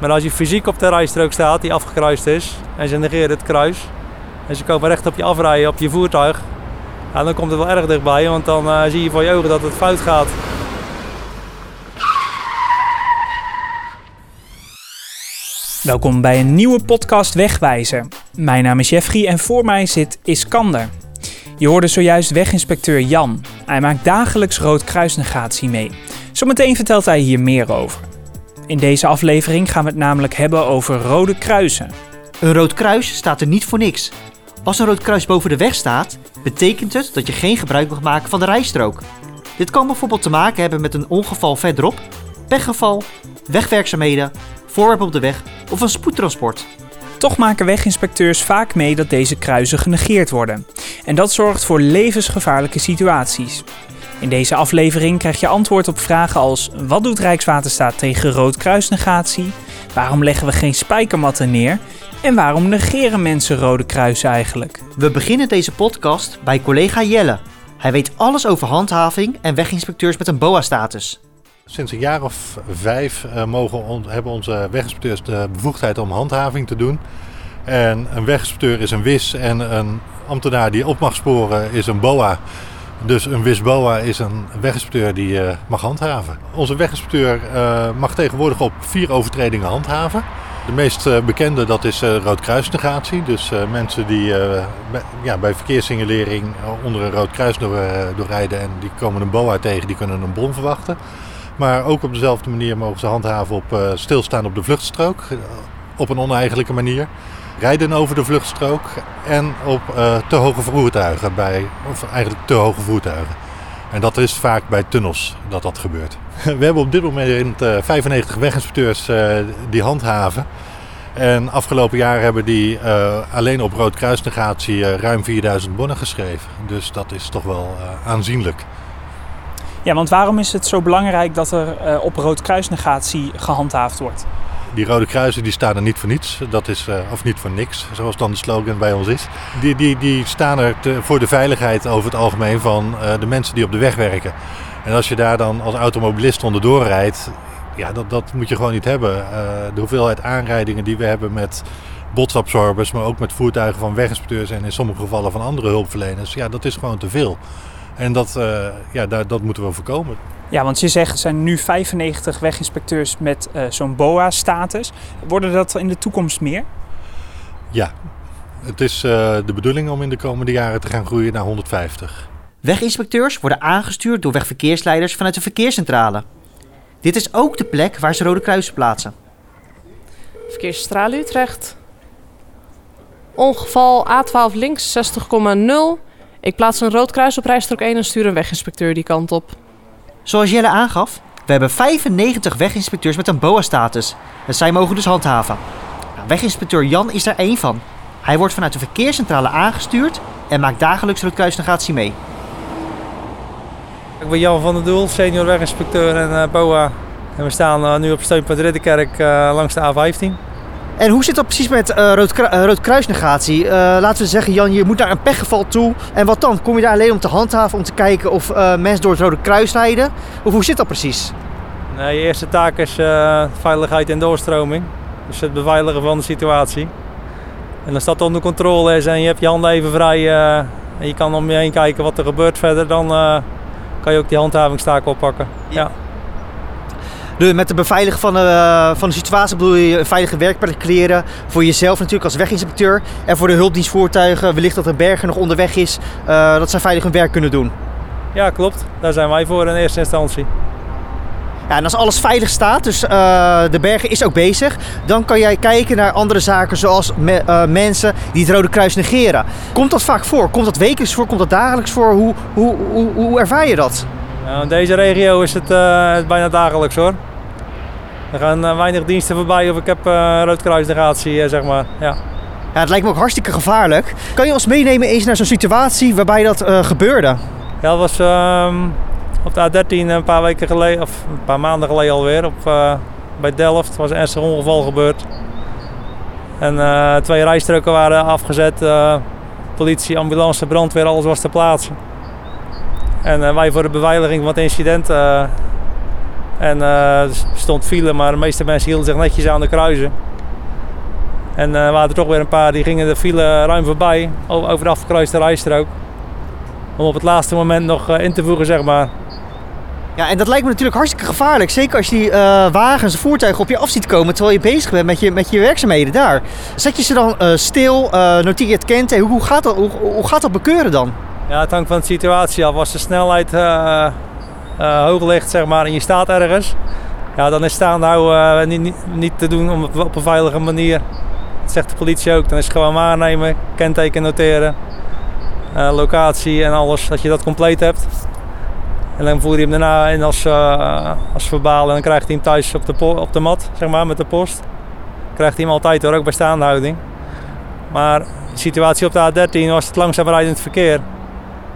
Maar als je fysiek op de rijstrook staat die afgekruist is en ze negeren het kruis en ze komen recht op je afrijden op je voertuig, dan komt het wel erg dichtbij, want dan uh, zie je voor je ogen dat het fout gaat. Welkom bij een nieuwe podcast Wegwijzer. Mijn naam is Jeffrey en voor mij zit Iskander. Je hoorde zojuist weginspecteur Jan. Hij maakt dagelijks roodkruisnegatie mee. Zometeen vertelt hij hier meer over. In deze aflevering gaan we het namelijk hebben over rode kruisen. Een rood kruis staat er niet voor niks. Als een rood kruis boven de weg staat, betekent het dat je geen gebruik mag maken van de rijstrook. Dit kan bijvoorbeeld te maken hebben met een ongeval verderop, pechgeval, wegwerkzaamheden, voorwerp op de weg of een spoedtransport. Toch maken weginspecteurs vaak mee dat deze kruisen genegeerd worden. En dat zorgt voor levensgevaarlijke situaties. In deze aflevering krijg je antwoord op vragen als: wat doet Rijkswaterstaat tegen roodkruisnegatie? Waarom leggen we geen spijkermatten neer? En waarom negeren mensen rode kruisen eigenlijk? We beginnen deze podcast bij collega Jelle. Hij weet alles over handhaving en weginspecteurs met een BOA-status. Sinds een jaar of vijf uh, mogen on, hebben onze weginspecteurs de bevoegdheid om handhaving te doen. En een weginspecteur is een WIS en een ambtenaar die op mag sporen is een BOA. Dus een WIS-BOA is een weginspecteur die uh, mag handhaven. Onze weginspecteur uh, mag tegenwoordig op vier overtredingen handhaven. De meest uh, bekende dat is roodkruisnegatie. Dus mensen die bij, ja, bij verkeerssignalering onder een rood kruis door, doorrijden en die komen een BOA tegen, die kunnen een bon verwachten. Maar ook op dezelfde manier mogen ze handhaven op stilstaan op de vluchtstrook. op een oneigenlijke manier rijden over de vluchtstrook en op uh, te hoge voertuigen, bij, of eigenlijk te hoge voertuigen. En dat is vaak bij tunnels dat dat gebeurt. We hebben op dit moment uh, 95 weginspecteurs uh, die handhaven. En afgelopen jaar hebben die alleen op roodkruisnegatie ruim 4000 bonnen geschreven. Dus dat is toch wel aanzienlijk. Ja, want waarom is het zo belangrijk dat er op roodkruisnegatie gehandhaafd wordt? Die rode kruisen die staan er niet voor niets, dat is, uh, of niet voor niks, zoals dan de slogan bij ons is. Die, die, die staan er voor de veiligheid over het algemeen van uh, de mensen die op de weg werken. En als je daar dan als automobilist onderdoor rijdt, ja, dat, dat moet je gewoon niet hebben. Uh, de hoeveelheid aanrijdingen die we hebben met botsabsorbers, maar ook met voertuigen van weginspecteurs en in sommige gevallen van andere hulpverleners, ja, dat is gewoon te veel. En dat, ja, daar, dat moeten we voorkomen. Ja, want je zegt er zijn nu 95 weginspecteurs met uh, zo'n BOA-status. Worden dat in de toekomst meer? Ja, het is uh, de bedoeling om in de komende jaren te gaan groeien naar 150. Weginspecteurs worden aangestuurd door wegverkeersleiders vanuit de verkeerscentrale. Dit is ook de plek waar ze rode kruisen plaatsen. Verkeerscentrale Utrecht. Ongeval A12 links 60,0. Ik plaats een rood kruis op rijstrook 1 en stuur een weginspecteur die kant op. Zoals Jelle aangaf, we hebben 95 weginspecteurs met een BOA-status. En zij mogen dus handhaven. Nou, weginspecteur Jan is daar één van. Hij wordt vanuit de verkeerscentrale aangestuurd en maakt dagelijks roodkruisnegatie mee. Ik ben Jan van der Doel, senior weginspecteur en uh, BOA. En we staan uh, nu op steunpunt Ridderkerk uh, langs de A15. En hoe zit dat precies met uh, rood, uh, roodkruisnegatie? Uh, laten we zeggen, Jan, je moet naar een pechgeval toe. En wat dan? Kom je daar alleen om te handhaven, om te kijken of mensen door het rode kruis rijden? Of hoe zit dat precies? Nee, je eerste taak is veiligheid en doorstroming. Dus het beveiligen van de situatie. En als dat onder controle is en je hebt je handen even vrij en je kan om je heen kijken wat er gebeurt verder, dan kan je ook die handhavingstaak oppakken. ja. ja. De, met de beveiligen van de, uh, van de situatie bedoel je een veilige werkplek creëren. Voor jezelf natuurlijk als weginspecteur. En voor de hulpdienstvoertuigen, wellicht dat er berger nog onderweg is, uh, dat zij veilig hun werk kunnen doen. Ja, klopt. Daar zijn wij voor in eerste instantie. Ja, en als alles veilig staat, dus uh, de berger is ook bezig, dan kan jij kijken naar andere zaken zoals me, uh, mensen die het Rode Kruis negeren. Komt dat vaak voor? Komt dat wekelijks voor? Komt dat dagelijks voor? Hoe, hoe, hoe, hoe ervaar je dat? Nou, in deze regio is het uh, bijna dagelijks hoor. Er gaan uh, weinig diensten voorbij of ik heb uh, roodkruisnegatie, zeg maar. Ja. ja, het lijkt me ook hartstikke gevaarlijk. Kan je ons meenemen eens naar zo'n situatie waarbij dat gebeurde? Ja, dat was um, op de A13 een paar weken geleden, of een paar maanden geleden alweer, op, bij Delft. Er was een ernstig ongeval gebeurd. En twee rijstroken waren afgezet. politie, ambulance, brandweer, alles was ter plaatse. En uh, wij voor de beveiliging van het incident uh, En eh, er stond file, maar de meeste mensen hielden zich netjes aan de kruisen. En eh, er waren er toch weer een paar die gingen de file ruim voorbij, over de afgekruiste rijstrook. Om op het laatste moment nog eh, in te voegen, zeg maar. Ja, en dat lijkt me natuurlijk hartstikke gevaarlijk. Zeker als je die eh, wagens, voertuigen op je af ziet komen terwijl je bezig bent met je, met je werkzaamheden daar. Zet je ze dan eh, stil, eh noteer je het kenteken? Hoe, gaat dat, hoe, hoe gaat dat bekeuren dan? Ja, het hangt van de situatie af. Als de snelheid eh, hoog ligt, zeg maar, en je staat ergens, ja, dan is staan nou eh, niet, niet, te doen op- een veilige manier. Dat zegt de politie ook. Dan is het gewoon waarnemen, kenteken noteren, locatie en alles, dat je dat compleet hebt. En dan voer je hem daarna in als, eh, als verbaal en dan krijgt hij hem thuis op de, op de mat, zeg maar, met de post. Krijgt hij hem altijd hoor, ook bij staande houding. Maar de situatie op de A13 was het langzaam rijdend verkeer.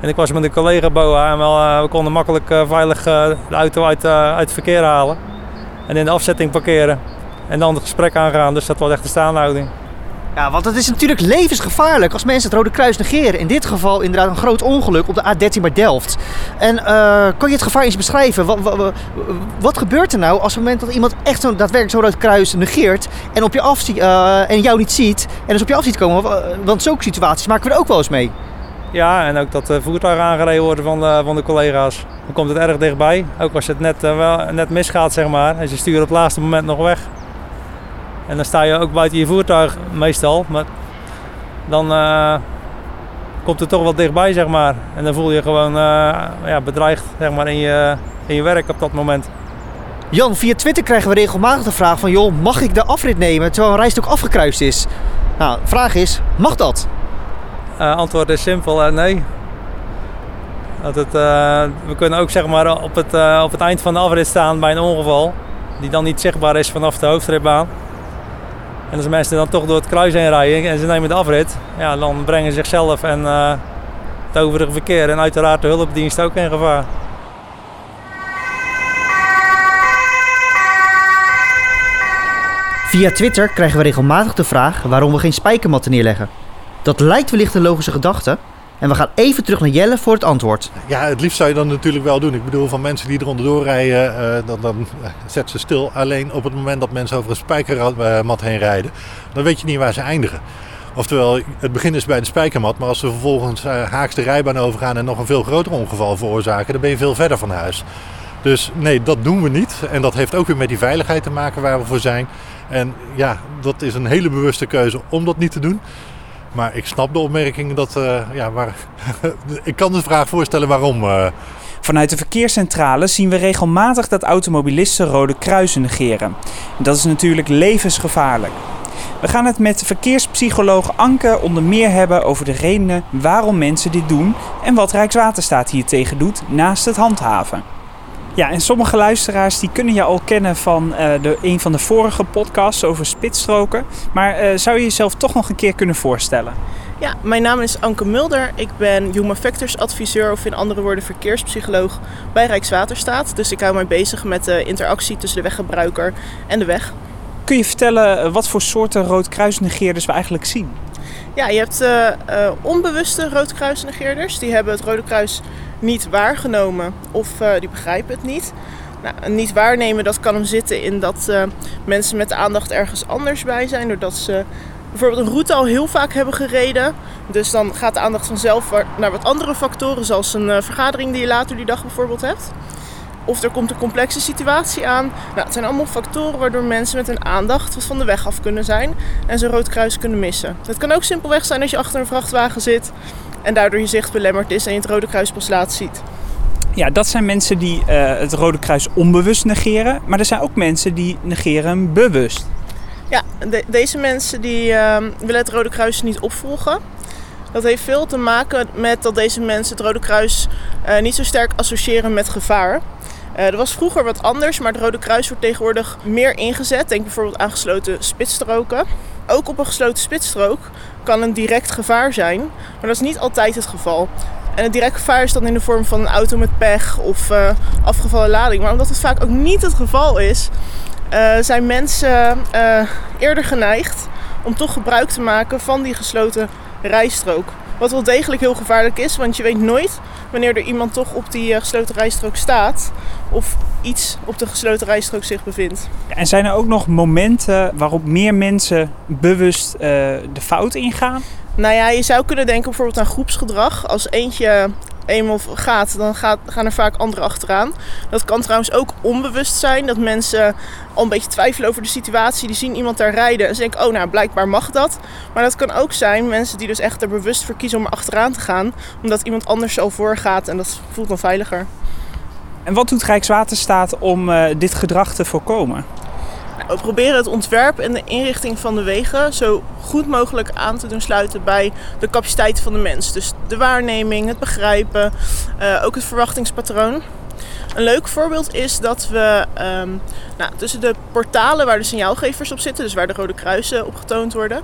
En ik was met een collega BOA en eh, we konden makkelijk eh, veilig eh, de auto uit, uit het verkeer halen. En in de afzetting parkeren. En dan het gesprek aangaan, dus dat was echt de staanhouding. Ja, want het is natuurlijk levensgevaarlijk als mensen het Rode Kruis negeren. In dit geval inderdaad een groot ongeluk op de A13 bij Delft. En kan je het gevaar eens beschrijven? Wat, wat, gebeurt er nou als het moment dat iemand echt zo'n daadwerkelijk zo'n Rood Kruis negeert en, op je af, en jou niet ziet en dus op je af ziet komen? Wa- Want zulke situaties maken we er ook wel eens mee. Ja, en ook dat de voertuigen aangereden worden van de, van de collega's. Dan komt het erg dichtbij. Ook als het net, eh, wel, net misgaat, zeg maar. En ze sturen op het laatste moment nog weg. En dan sta je ook buiten je voertuig meestal. Maar dan eh, komt het toch wel dichtbij, zeg maar. En dan voel je gewoon eh, ja, bedreigd zeg maar, in, je, in je werk op dat moment. Jan, via Twitter krijgen we regelmatig de vraag van... joh, mag ik de afrit nemen terwijl een rijstok afgekruist is? Nou, vraag is, mag dat? Eh, antwoord is simpel en nee. Dat het, eh, we kunnen ook zeg maar, op, het, eh, op het eind van de afrit staan bij een ongeval. Die dan niet zichtbaar is vanaf de hoofdritbaan. En als mensen dan toch door het kruis heen rijden en ze nemen de afrit. Ja, dan brengen ze zichzelf en eh, het overige verkeer en uiteraard de hulpdienst ook in gevaar. Via Twitter krijgen we regelmatig de vraag waarom we geen spijkermatten neerleggen. Dat lijkt wellicht een logische gedachte. En we gaan even terug naar Jelle voor het antwoord. Ja, het liefst zou je dan natuurlijk wel doen. Ik bedoel, van mensen die er onderdoor rijden, eh, dan, dan zet ze stil. Alleen op het moment dat mensen over een spijkermat heen rijden, dan weet je niet waar ze eindigen. Oftewel, het begin is bij de spijkermat, maar als ze vervolgens eh, haaks de rijbaan overgaan en nog een veel groter ongeval veroorzaken, dan ben je veel verder van huis. Dus nee, dat doen we niet. En dat heeft ook weer met die veiligheid te maken waar we voor zijn. En ja, dat is een hele bewuste keuze om dat niet te doen. Maar ik snap de opmerking dat, eh, ja, waar, ik kan de vraag voorstellen waarom. eh. Vanuit de verkeerscentrale zien we regelmatig dat automobilisten rode kruisen negeren. En dat is natuurlijk levensgevaarlijk. We gaan het met verkeerspsycholoog Anke onder meer hebben over de redenen waarom mensen dit doen en wat Rijkswaterstaat hier tegen doet naast het handhaven. Ja, en sommige luisteraars die kunnen je al kennen van eh, de, een van de vorige podcasts over spitsstroken. Maar eh, zou je jezelf toch nog een keer kunnen voorstellen? Ja, mijn naam is Anke Mulder. Ik ben Human Factors adviseur of in andere woorden verkeerspsycholoog bij Rijkswaterstaat. Dus ik hou mij bezig met de interactie tussen de weggebruiker en de weg. Kun je vertellen eh, wat voor soorten roodkruisnegeerders we eigenlijk zien? Ja, je hebt onbewuste roodkruisnegeerders. Die hebben het Rode Kruis niet waargenomen of eh, die begrijpen het niet. Nou, een niet waarnemen dat kan hem zitten in dat eh, mensen met de aandacht ergens anders bij zijn. Doordat ze bijvoorbeeld een route al heel vaak hebben gereden. Dus dan gaat de aandacht vanzelf naar wat andere factoren, zoals een eh, vergadering die je later die dag bijvoorbeeld hebt. Of er komt een complexe situatie aan. Nou, het zijn allemaal factoren waardoor mensen met hun aandacht wat van de weg af kunnen zijn en zo'n rood kruis kunnen missen. Het kan ook simpelweg zijn als je achter een vrachtwagen zit en daardoor je zicht belemmerd is en je het rode kruis pas laat ziet. Ja, dat zijn mensen die eh, het Rode Kruis onbewust negeren. Maar er zijn ook mensen die negeren bewust. Ja, de- deze mensen die ehm, willen het Rode Kruis niet opvolgen. Dat heeft veel te maken met dat deze mensen het Rode Kruis eh, niet zo sterk associëren met gevaar. Eh dat was vroeger wat anders, maar het Rode Kruis wordt tegenwoordig meer ingezet. Denk bijvoorbeeld aan gesloten spitsstroken. Ook op een gesloten spitsstrook kan een direct gevaar zijn, maar dat is niet altijd het geval. En het direct gevaar is dan in de vorm van een auto met pech of eh, afgevallen lading. Maar omdat het vaak ook niet het geval is, eh, zijn mensen eh, eerder geneigd om toch gebruik te maken van die gesloten rijstrook. Wat wel degelijk heel gevaarlijk is, want je weet nooit wanneer er iemand toch op die eh, gesloten rijstrook staat of iets op de gesloten rijstrook zich bevindt. En zijn er ook nog momenten waarop meer mensen bewust uh, de fout ingaan? Nou ja, je zou kunnen denken bijvoorbeeld aan groepsgedrag. Als eentje eenmaal gaat, dan gaat, gaan er vaak anderen achteraan. Dat kan trouwens ook onbewust zijn. Dat mensen al een beetje twijfelen over de situatie. Die zien iemand daar rijden en ze denken, oh nou, blijkbaar mag dat. Maar dat kan ook zijn mensen die dus echt er bewust voor kiezen om er achteraan te gaan. Omdat iemand anders al voorgaat en dat voelt dan veiliger. En wat doet Rijkswaterstaat om uh, dit gedrag te voorkomen? We proberen het ontwerp en de inrichting van de wegen zo goed mogelijk aan te doen sluiten bij de capaciteit van de mens. Dus de waarneming, het begrijpen, uh, ook het verwachtingspatroon. Een leuk voorbeeld is dat we um, nou, tussen de portalen waar de signaalgevers op zitten, dus waar de rode kruisen op getoond worden,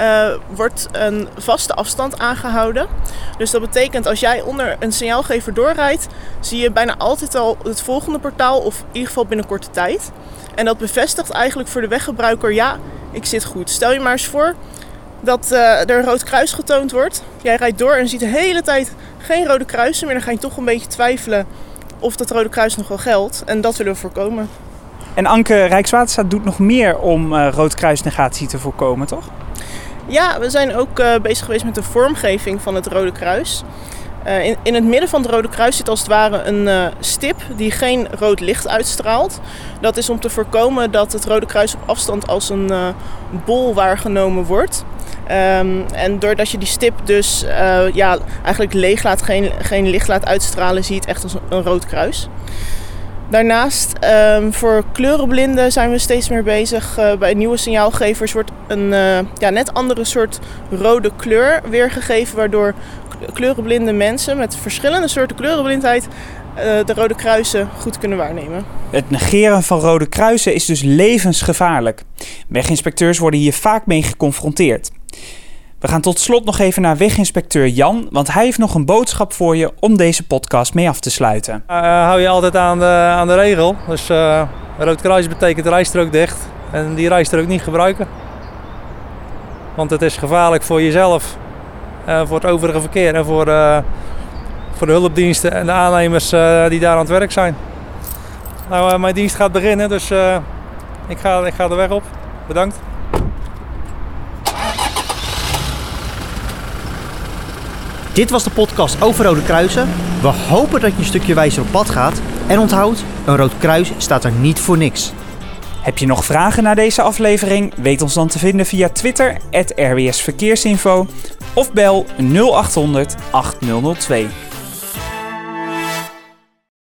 uh, wordt een vaste afstand aangehouden. Dus dat betekent als jij onder een signaalgever doorrijdt, zie je bijna altijd al het volgende portaal, of in ieder geval binnen korte tijd. En dat bevestigt eigenlijk voor de weggebruiker, ja, ik zit goed. Stel je maar eens voor dat uh, er een rood kruis getoond wordt. Jij rijdt door en ziet de hele tijd geen rode kruisen meer. Dan ga je toch een beetje twijfelen of dat rode kruis nog wel geldt. En dat willen we voorkomen. En Anke, Rijkswaterstaat doet nog meer om uh, roodkruisnegatie te voorkomen, toch? Ja, we zijn ook uh, bezig geweest met de vormgeving van het Rode Kruis. Uh, in, in het midden van het Rode Kruis zit als het ware een uh, stip die geen rood licht uitstraalt. Dat is om te voorkomen dat het Rode Kruis op afstand als een bol waargenomen wordt. Um, en doordat je die stip dus ja, eigenlijk leeg laat, geen, geen licht laat uitstralen, zie het echt als een, een rood kruis. Daarnaast, um, voor kleurenblinden zijn we steeds meer bezig. Uh, bij nieuwe signaalgevers wordt een uh, ja, net andere soort rode kleur weergegeven, waardoor kleurenblinde mensen met verschillende soorten kleurenblindheid uh, de rode kruisen goed kunnen waarnemen. Het negeren van rode kruisen is dus levensgevaarlijk. Weginspecteurs worden hier vaak mee geconfronteerd. We gaan tot slot nog even naar weginspecteur Jan, want hij heeft nog een boodschap voor je om deze podcast mee af te sluiten. Uh, hou je altijd aan de, aan de regel. Dus uh, rood kruis betekent rijstrook dicht en die rijstrook niet gebruiken. Want het is gevaarlijk voor jezelf, uh, voor het overige verkeer en voor, voor de hulpdiensten en de aannemers die daar aan het werk zijn. Nou, mijn dienst gaat beginnen, dus ik, ga, ik ga de weg op. Bedankt. Dit was de podcast over Rode Kruisen. We hopen dat je een stukje wijzer op pad gaat. En onthoud, een rood kruis staat er niet voor niks. Heb je nog vragen naar deze aflevering? Weet ons dan te vinden via Twitter, RWS Verkeersinfo of bel 0800 8002.